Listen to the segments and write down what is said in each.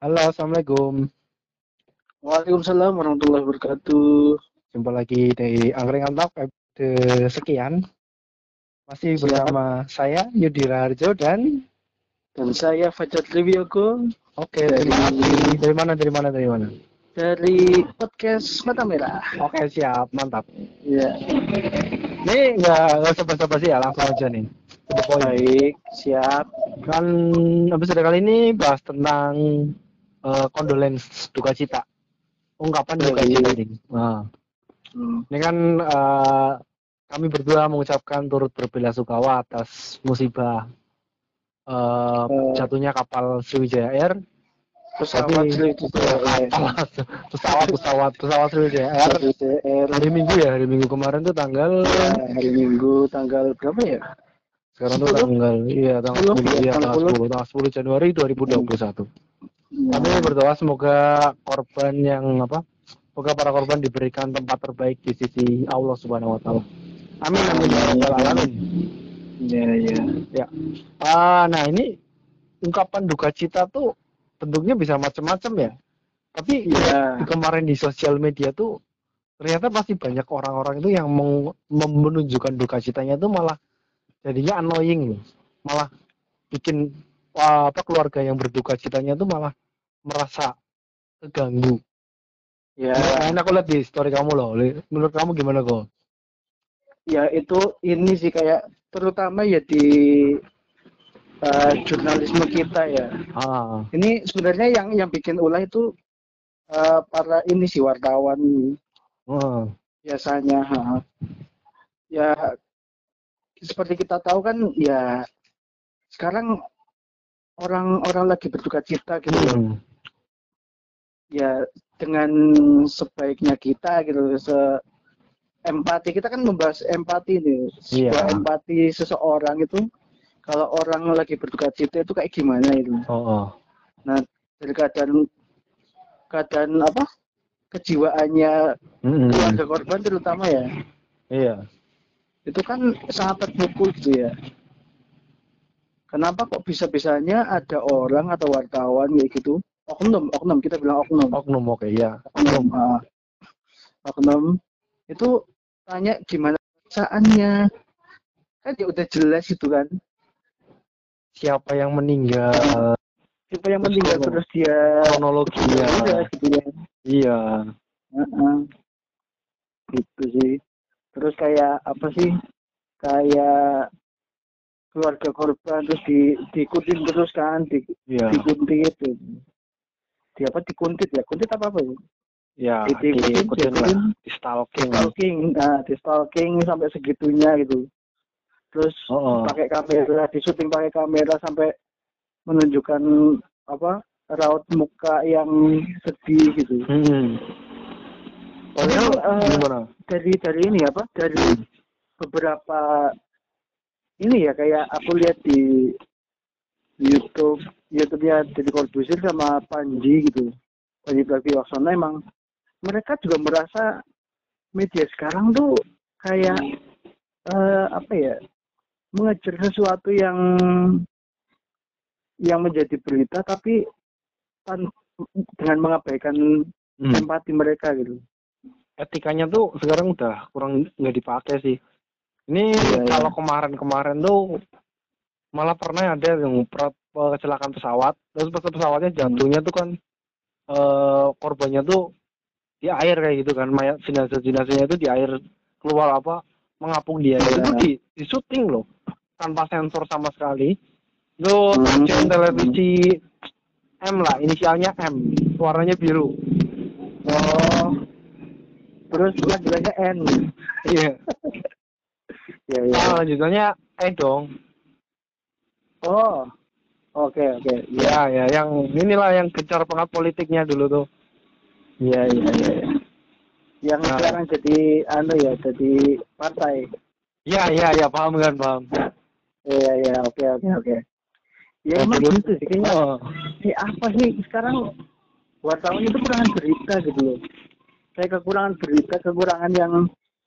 Halo, Assalamualaikum. Waalaikumsalam warahmatullahi wabarakatuh. Jumpa lagi di Angkringan Talk episode sekian. Masih Siap. bersama saya Yudi Raharjo dan Dan saya Fajar Triwiyogo oke Dari- terima kasih. Dari mana dari mana dari mana? dari podcast Mata Merah. Oke siap mantap. Ya, Ini nggak nggak usah basa-basi ya langsung aja nih. Baik, siap. Kan episode kali ini bahas tentang eh, condolence duka cita. Ungkapan duka Baik. cita ini. Nah, Hmm. ini kan eh, kami berdua mengucapkan turut berbela-sungkawa atas musibah eh, Eh. jatuhnya kapal Sriwijaya Air. Pesawat Pesawat, pesawat, pesawat, Sriwijaya Air. Hari Minggu ya, hari Minggu kemarin tuh tanggal Ya, hari Minggu tanggal berapa ya? sekarang tuh 10? tanggal iya tanggal 10, 10 iya tanggal tanggal 10. 10 tanggal 10 Januari 2021. Ya. Kami berdoa semoga korban yang apa? Semoga para korban diberikan tempat terbaik di sisi Allah Subhanahu wa taala. Amin amin ya rabbal alamin. Ya, ya. Ah, nah ini ungkapan duka cita tuh bentuknya bisa macam-macam ya. Tapi Ya. kemarin di sosial media tuh ternyata pasti banyak orang-orang itu yang menunjukkan duka citanya tuh malah jadinya annoying. Malah bikin apa keluarga yang berduka citanya tuh malah merasa keganggu. Ya, Nah, aku lihat di story kamu loh. Menurut kamu gimana kok? ya itu ini sih kayak terutama ya di eh, jurnalisme kita ya. Ah, Ini sebenarnya yang yang bikin ulah itu eh, para ini sih wartawan ah, biasanya. ha. Ya seperti kita tahu kan ya sekarang orang-orang lagi berduka cita gitu hmm, Ya dengan sebaiknya kita gitu se empati kita kan membahas empati nih. Sebuah Iya. empati seseorang itu kalau orang lagi berduka cita itu kayak gimana itu. oh, oh. dari keadaan keadaan apa kejiwaannya Hmm, keluarga korban terutama ya iya. itu kan sangat terpukul gitu ya kenapa kok bisa bisanya ada orang atau wartawan kayak gitu oknum oknum kita bilang oknum Oknum oke ya. oknum ah. oknum itu tanya gimana perasaannya kan ya udah jelas itu kan Siapa yang meninggal? siapa yang meninggal terus dia Kronologinya. udah gitu ya Iya. Heeh. Gitu sih. Terus kayak apa sih? Kayak keluarga korban terus di diikutin terus kan di Iya. dikuntit itu. Di apa dikuntit ya? Kuntit apa apa ya? Ya, Di- diikutin, diikutin lah, diikutin, di stalking. stalking, nah, di stalking sampai segitunya gitu. Terus Oh, oh. pakai kamera, di syuting pakai kamera sampai menunjukkan apa raut muka yang sedih gitu. Hmm. Padahal Gimana? dari dari ini apa dari beberapa ini ya kayak aku lihat di YouTube YouTube-nya Deddy Corbuzier sama Panji gitu Panji Pragiwaksono emang mereka juga merasa media sekarang tuh kayak eh, apa ya mengejar sesuatu yang yang menjadi berita tapi tan dengan mengabaikan Hmm. empati mereka gitu Etikanya tuh sekarang udah kurang nggak dipakai sih. Ini iya. kalau kemarin-kemarin tuh malah pernah ada yang pra- kecelakaan pesawat, terus pas pesawatnya jatuhnya tuh kan eh korbannya tuh di air kayak gitu kan, mayat jenazah-jenazahnya itu di air keluar apa mengapung di air Iya. itu di, di syuting loh tanpa sensor sama sekali. Itu Hmm. stasiun televisi M lah, inisialnya M, warnanya biru. Oh. Terus panggilannya N. Iya. Ya, ya. Nah, lanjutannya eh dong. Oh. Oke, oke. Ya, ya, yang inilah yang gencar banget politiknya dulu tuh. Iya, iya, iya. iya. Yang Nah. sekarang jadi anu ya, jadi partai. Ya, ya, ya, paham kan, paham. Iya, iya, oke, oke, oke. Ya emang gitu sih kayaknya. Oh, Eh, apa sih sekarang wartawan itu kekurangan berita gitu loh. Kayak kekurangan berita, kekurangan yang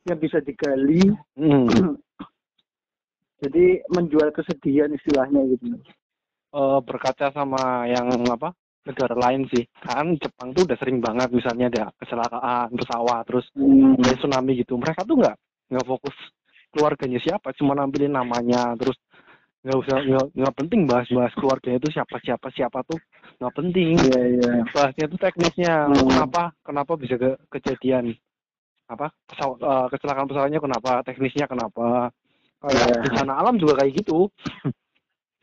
yang bisa digali. hmm. Jadi menjual kesedihan istilahnya gitu. Eh, berkaca sama yang apa negara lain sih kan Jepang tuh udah sering banget misalnya ada kecelakaan pesawat terus Hmm. ada tsunami gitu mereka tuh nggak nggak fokus keluarganya siapa cuma nampilin namanya terus nggak usah nggak penting bahas-bahas keluarganya itu siapa siapa siapa tuh nggak penting Iya iya. bahasnya tuh teknisnya Hmm. kenapa kenapa bisa ke kejadian apa pesawat eh, kecelakaan pesawatnya kenapa teknisnya kenapa kayak Iya. bencana alam juga kayak gitu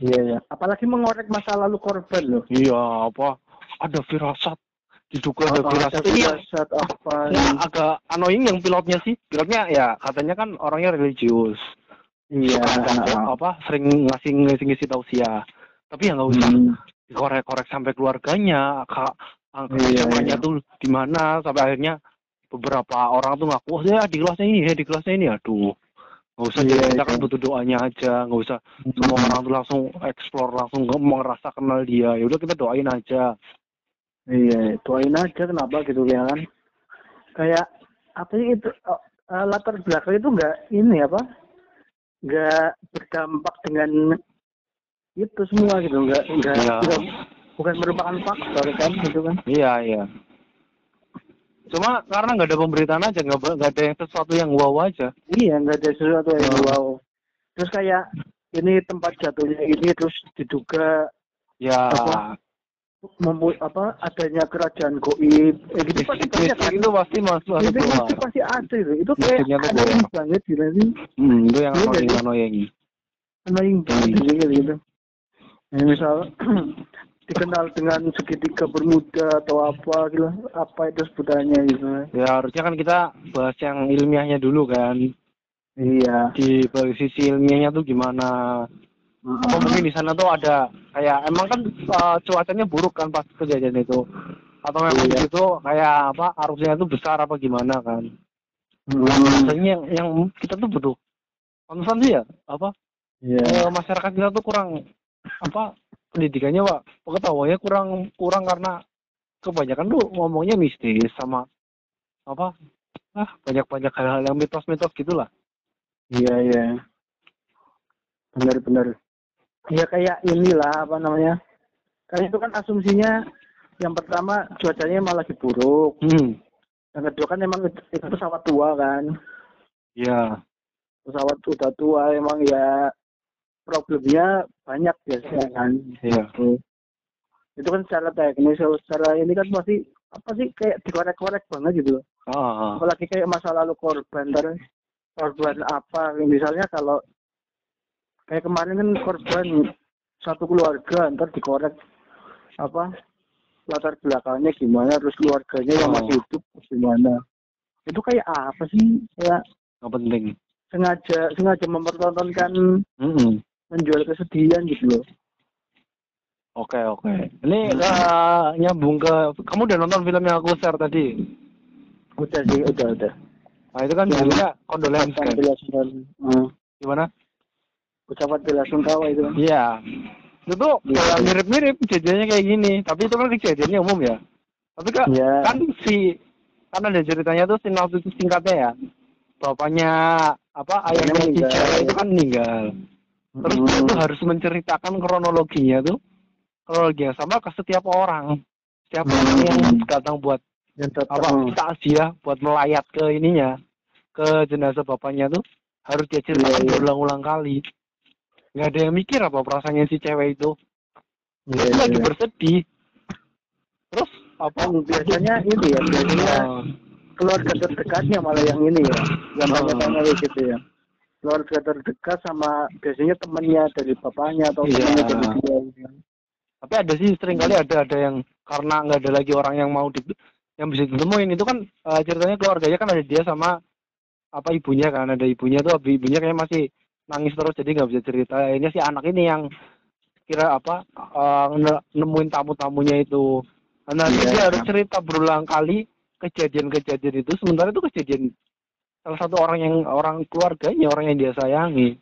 Iya iya. Apalagi mengorek masa lalu korban loh. iya apa ada firasat diduga ada Oh, firasat ada iya firasat apa? ya, agak annoying yang pilotnya sih pilotnya ya katanya kan orangnya religius Iya. Kan, ah, apa sering ngasih ngasih ngasih tausiah tapi ya nggak usah Hmm. dikorek-korek sampai keluarganya kak Iya, iya. tuh di mana sampai akhirnya beberapa orang tuh ngaku oh ya di kelasnya ini ya di kelasnya ini aduh nggak usah Iya, kita butuh doanya aja nggak usah semua Hmm. orang tuh langsung explore langsung nge- merasa kenal dia ya udah kita doain aja Iya, doain aja kenapa gitu ya kan. Kayak apa sih itu eh, eh, latar belakang itu enggak ini apa? Enggak berdampak dengan itu semua gitu, enggak enggak Iya. enggak- bukan merupakan faktor kan gitu kan. iya iya cuma karena nggak ada pemberitaan aja nggak nggak ada yang sesuatu yang wow aja. Iya, enggak ada sesuatu yang Oh. wow. Terus kayak ini tempat jatuhnya ini terus diduga ya. Apa? mempu apa adanya kerajaan goib eh, gitu pasti banyak kan? itu pasti masuk itu keluar. pasti ada itu. Itu kayak annoying banget gila sih. Hmm, itu yang Iya, annoying jadi- annoying. Annoying banget Hmm. gitu gitu. Ya, misal dikenal dengan segitiga bermuda atau apa gitu. Apa itu sebutannya gitu. Ya harusnya kan kita bahas yang ilmiahnya dulu kan. Iya. Di dari sisi ilmiahnya tuh gimana? Apa mungkin di sana tuh ada kayak emang kan uh, cuacanya buruk kan pas kejadian itu? Atau memang Iya. di situ kayak apa arusnya itu besar apa gimana kan? Hmm. yang, yang kita tuh butuh konsen sih ya apa? Iya. Eh, masyarakat kita tuh kurang apa pendidikannya pak. Pengetahuannya kurang kurang karena kebanyakan tuh ngomongnya mistis sama apa ah banyak banyak hal-hal yang mitos-mitos gitulah. Iya iya. Benar-benar ya kayak inilah apa namanya kan itu kan asumsinya yang pertama cuacanya emang lagi buruk. Hmm. Yang kedua kan emang itu pesawat tua kan. Ya pesawat udah tua emang ya problemnya banyak biasanya kan. Iya. Gitu. itu kan secara teknis secara ini kan pasti apa sih kayak dikorek-korek banget gitu. Loh ah. Apalagi kayak masa lalu korban ntar korban apa. Misalnya kalau kayak kemarin kan korban satu keluarga ntar dikorek apa latar belakangnya gimana terus keluarganya yang Oh. masih hidup gimana. Itu kayak apa sih kayak nggak penting. sengaja sengaja mempertontonkan hmm menjual kesedihan gitu loh Oke oke. Ini eh, nyambung ke kamu udah nonton film yang aku share tadi. udah sih udah udah Nah itu kan Ya. judulnya Condolence kan. Hmm. Gimana? ucapan bela sungkawa itu kan Iya. Itu tuh kayak mirip-mirip kejadiannya kayak gini. Tapi itu kan kejadiannya umum ya. Tapi kan, Iya. kan si kan ada ceritanya tuh sinopsis singkatnya ya. Bapaknya apa ayahnya si itu kan meninggal. Terus Hmm. tuh harus menceritakan kronologinya tuh kronologi yang sama ke setiap orang. Setiap Hmm. orang yang datang buat yang apa datang takziah buat melayat ke ininya ke jenazah bapaknya tuh harus dia ceritakan Iya, iya. berulang-ulang kali nggak ada yang mikir apa perasaannya si cewek itu Iya, Dia lagi iya. bersedih terus apa Kan biasanya ini ya biasanya Oh, keluarga terdekatnya malah yang ini ya yang Oh. tanya-tanya gitu ya keluarga terdekat sama biasanya temannya dari bapaknya atau Iya. temannya dari dia gitu. Tapi ada sih sering kali ada ada yang karena nggak ada lagi orang yang mau di yang bisa ditemuin. Itu kan eh, ceritanya keluarganya kan ada dia sama apa ibunya kan. Ada ibunya tuh ibu- ibunya kayak masih nangis terus jadi nggak bisa cerita. Ini si anak ini yang kira apa ne- nemuin tamu-tamunya itu. Nah nanti Iya. dia harus cerita berulang kali kejadian-kejadian itu. Sementara itu kejadian salah satu orang yang orang keluarganya orang yang dia sayangi.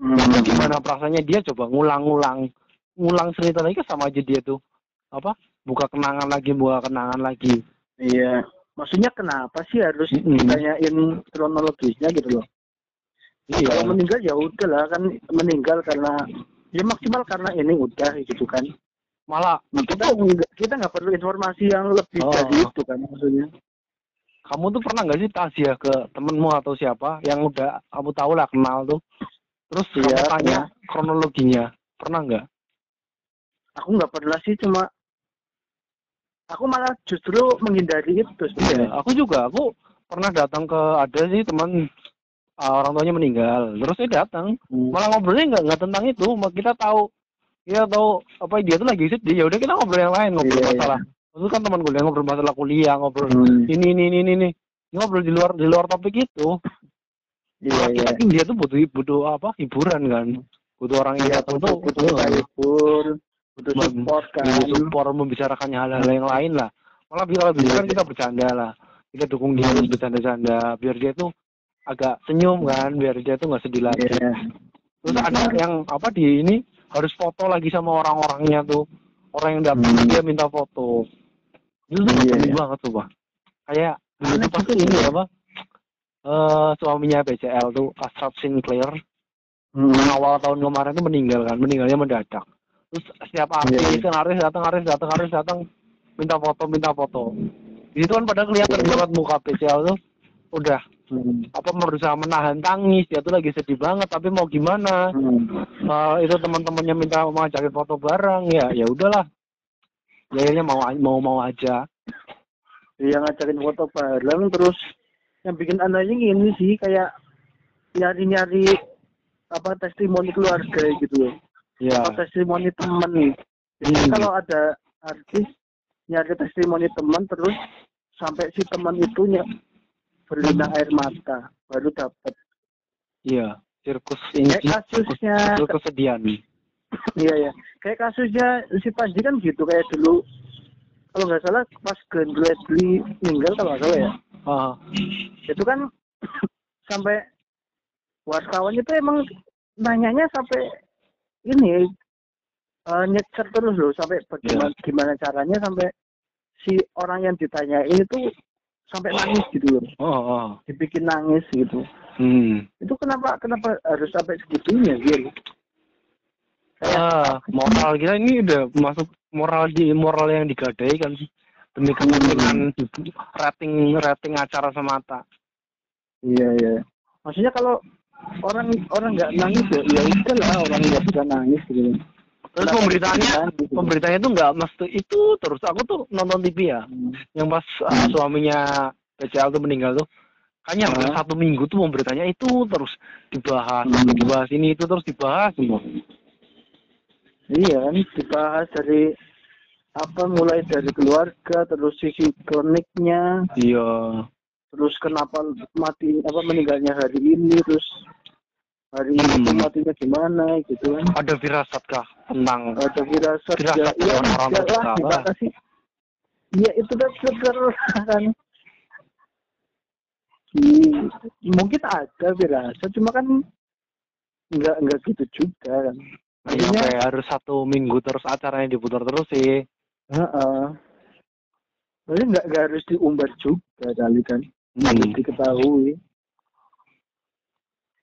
Hmm. Gimana perasaannya? Dia coba ngulang-ngulang ngulang cerita lagi sama aja dia tuh. Apa? Buka kenangan lagi buka kenangan lagi. Iya. Maksudnya kenapa sih harus Mm-mm. ditanyain kronologisnya gitu loh? Iya. Kalau meninggal ya udahlah kan meninggal karena ya maksimal karena ini udah gitu kan. Malah. Nah, kita nggak kita nggak perlu informasi yang lebih Oh. dari itu kan maksudnya. Kamu tuh pernah nggak sih takziah ke temenmu atau siapa yang udah kamu tahu lah kenal tuh terus Iya, kamu tanya kronologinya pernah nggak Aku nggak pernah sih cuma aku malah justru menghindari itu Iya, sebenarnya. aku juga. Aku pernah datang ke ada sih teman uh, orang tuanya meninggal. Terus saya datang, Hmm. malah ngobrolnya nggak nggak tentang itu. Kita tahu, kita tahu apa dia tuh lagi sedih. Ya udah kita ngobrol yang lain, ngobrol Iya, iya. masalah. Itu kan teman kuliah ngobrol masalah kuliah, ngobrol Hmm. ini ini ini ini. ini. Ngobrol di luar di luar topik itu. Iya iya. dia tuh butuh butuh apa hiburan kan. Butuh orang yang Iya datang butuh tuh butuh kita hibur, butuh support kan. butuh support membicarakan hal-hal yang lain lah. Malah kalau bisa kan kita bercanda lah. Kita dukung dia terus bercanda-canda biar dia tuh agak senyum kan, biar dia tuh nggak sedih lagi. Iya. Terus ada yang apa di ini harus foto lagi sama orang-orangnya tuh. Orang yang datang Hmm. dia minta foto. Itu tuh Iya, penting iya. banget tuh, Pak. Kayak dulu tuh pas juga ini sih. apa? Eh suaminya BCL tuh Ashraf Sinclair Hmm. awal tahun kemarin tuh meninggal kan, meninggalnya mendadak. Terus setiap artis Iya. kan artis datang, artis datang, artis datang, minta foto, minta foto. Di situ kan pada kelihatan Iya. banget muka PCL tuh udah Hmm. apa berusaha menahan tangis, dia tuh lagi sedih banget, tapi mau gimana? Hmm. Eh, itu teman-temannya minta mau ngajakin foto bareng, ya ya udahlah. Ya akhirnya mau mau mau aja. Dia ngajakin foto bareng terus yang bikin anehnya ini sih kayak nyari-nyari apa testimoni keluarga gitu loh. Ya. Apa testimoni temen. Jadi Hmm. kalau ada artis nyari testimoni teman terus sampai si teman itu berlinang air mata baru dapat. Iya. Sirkus ini Kayak kasusnya sirkus kesedihan. Iya ya. Kayak kasusnya si Panji kan gitu kayak dulu kalau nggak salah pas Glenn Bradley meninggal kalau nggak salah ya. Ah, Itu kan sampai wartawan itu emang nanyanya sampai ini eh, nyecer terus loh sampai bagaimana gimana caranya sampai si orang yang ditanya itu sampai nangis gitu loh oh, oh. dibikin nangis gitu Hmm. itu kenapa kenapa harus sampai segitunya gitu Ah, moral kita ini udah masuk moral di moral yang digadaikan sih demi kepentingan rating rating acara semata. Iya iya. Maksudnya kalau orang orang nggak nangis ya ya udah lah orang nggak bisa nangis gitu. Terus Kenapa pemberitaannya nangis, gitu? pemberitanya tuh nggak mesti itu terus aku tuh nonton TV ya Hmm. yang pas uh, suaminya PCL tuh meninggal tuh kayaknya Hah? satu minggu tuh pemberitanya itu terus dibahas Hmm. dibahas ini itu terus dibahas semua. Iya kan dibahas dari apa mulai dari keluarga terus sisi kliniknya Iya. terus kenapa mati apa meninggalnya hari ini terus hari ini Hmm. matinya gimana gitu kan. Ada firasat kah tentang ada firasat Firasat ya, orang-orang enggak lah sih. Iya itu kan sekedar kan. Hmm, mungkin ada firasat cuma kan nggak nggak gitu juga kan Maksudnya- sampai harus satu minggu terus acaranya diputar terus sih. Heeh. Jadi nggak nggak harus diumbar juga kali kan, harus Hmm. diketahui.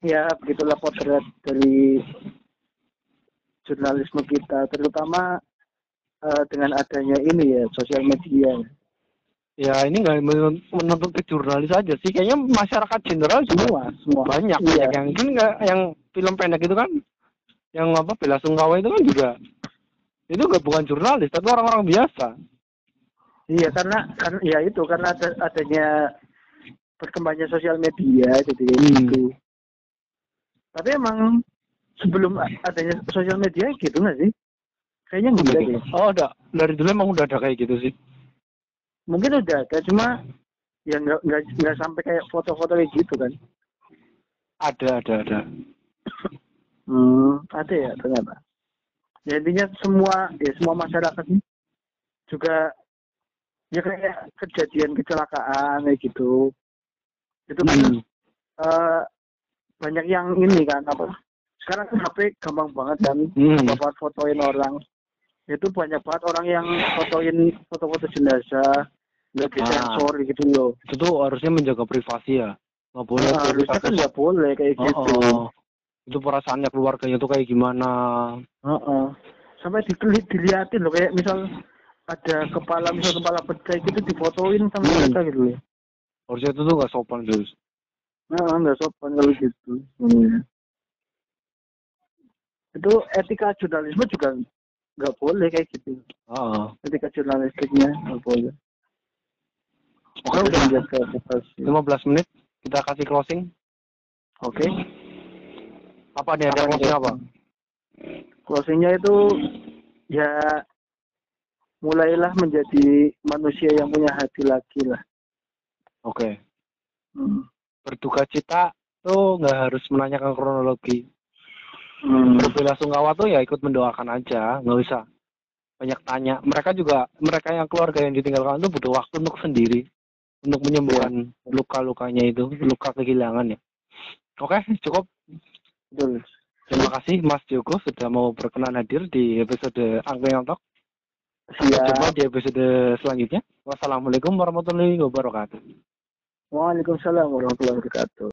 Ya begitulah potret dari jurnalisme kita, terutama eh, dengan adanya ini ya sosial media. Ya ini nggak menun- menuntut ke jurnalis aja sih. Kayaknya masyarakat general juga Semua, semua. banyak Iya. banyak yang kan nggak yang film pendek itu kan yang apa bela sungkawa itu kan juga itu nggak bukan jurnalis tapi orang-orang biasa. Iya karena kan ya itu karena ada, adanya berkembangnya sosial media jadi Hmm. gitu. Tapi emang sebelum adanya sosial media gitu nggak sih? Kayaknya enggak deh. Oh ada dari dulu emang udah ada kayak gitu sih. mungkin udah ada cuma ya nggak nggak nggak sampai kayak foto-foto kayak gitu kan Ada ada ada. Hmm ada ya ternyata ya intinya semua ya semua masyarakat ini juga ya kayak kejadian kecelakaan kayak gitu itu kan Hmm. eh, banyak yang ini kan apa sekarang kan HP gampang banget kan Hmm. buat fotoin orang itu banyak banget orang yang fotoin foto-foto jenazah nggak disensor gitu loh Itu tuh harusnya menjaga privasi ya. Nggak boleh Nah, harusnya kan nggak boleh kayak Oh, gitu. oh. Itu perasaannya keluarganya tuh kayak gimana? Heeh. sampai dikelit diliatin loh kayak misal ada kepala misal kepala pecah gitu difotoin sama Hmm. mereka gitu loh harusnya itu tuh nggak sopan terus nah nggak sopan kalau gitu Hmm. itu etika jurnalisme juga nggak boleh kayak gitu ah etika jurnalistiknya nggak boleh oke Harus udah menjaga privasi. 15 menit kita kasih closing oke apa nih ada closing apa? Closingnya itu ya mulailah menjadi manusia yang punya hati lagi lah. Oke. Hmm. berduka cita tuh nggak harus menanyakan kronologi. Hmm. berbela sungkawa tuh ya ikut mendoakan aja nggak usah banyak tanya. Mereka juga mereka yang keluarga yang ditinggalkan itu butuh waktu untuk sendiri untuk menyembuhkan luka-lukanya itu luka kehilangan ya oke cukup Betul. terima kasih Mas Joko sudah mau berkenan hadir di episode Angkringan Talk sampai jumpa di episode selanjutnya wassalamualaikum warahmatullahi wabarakatuh Waalaikumsalam warahmatullahi wabarakatuh.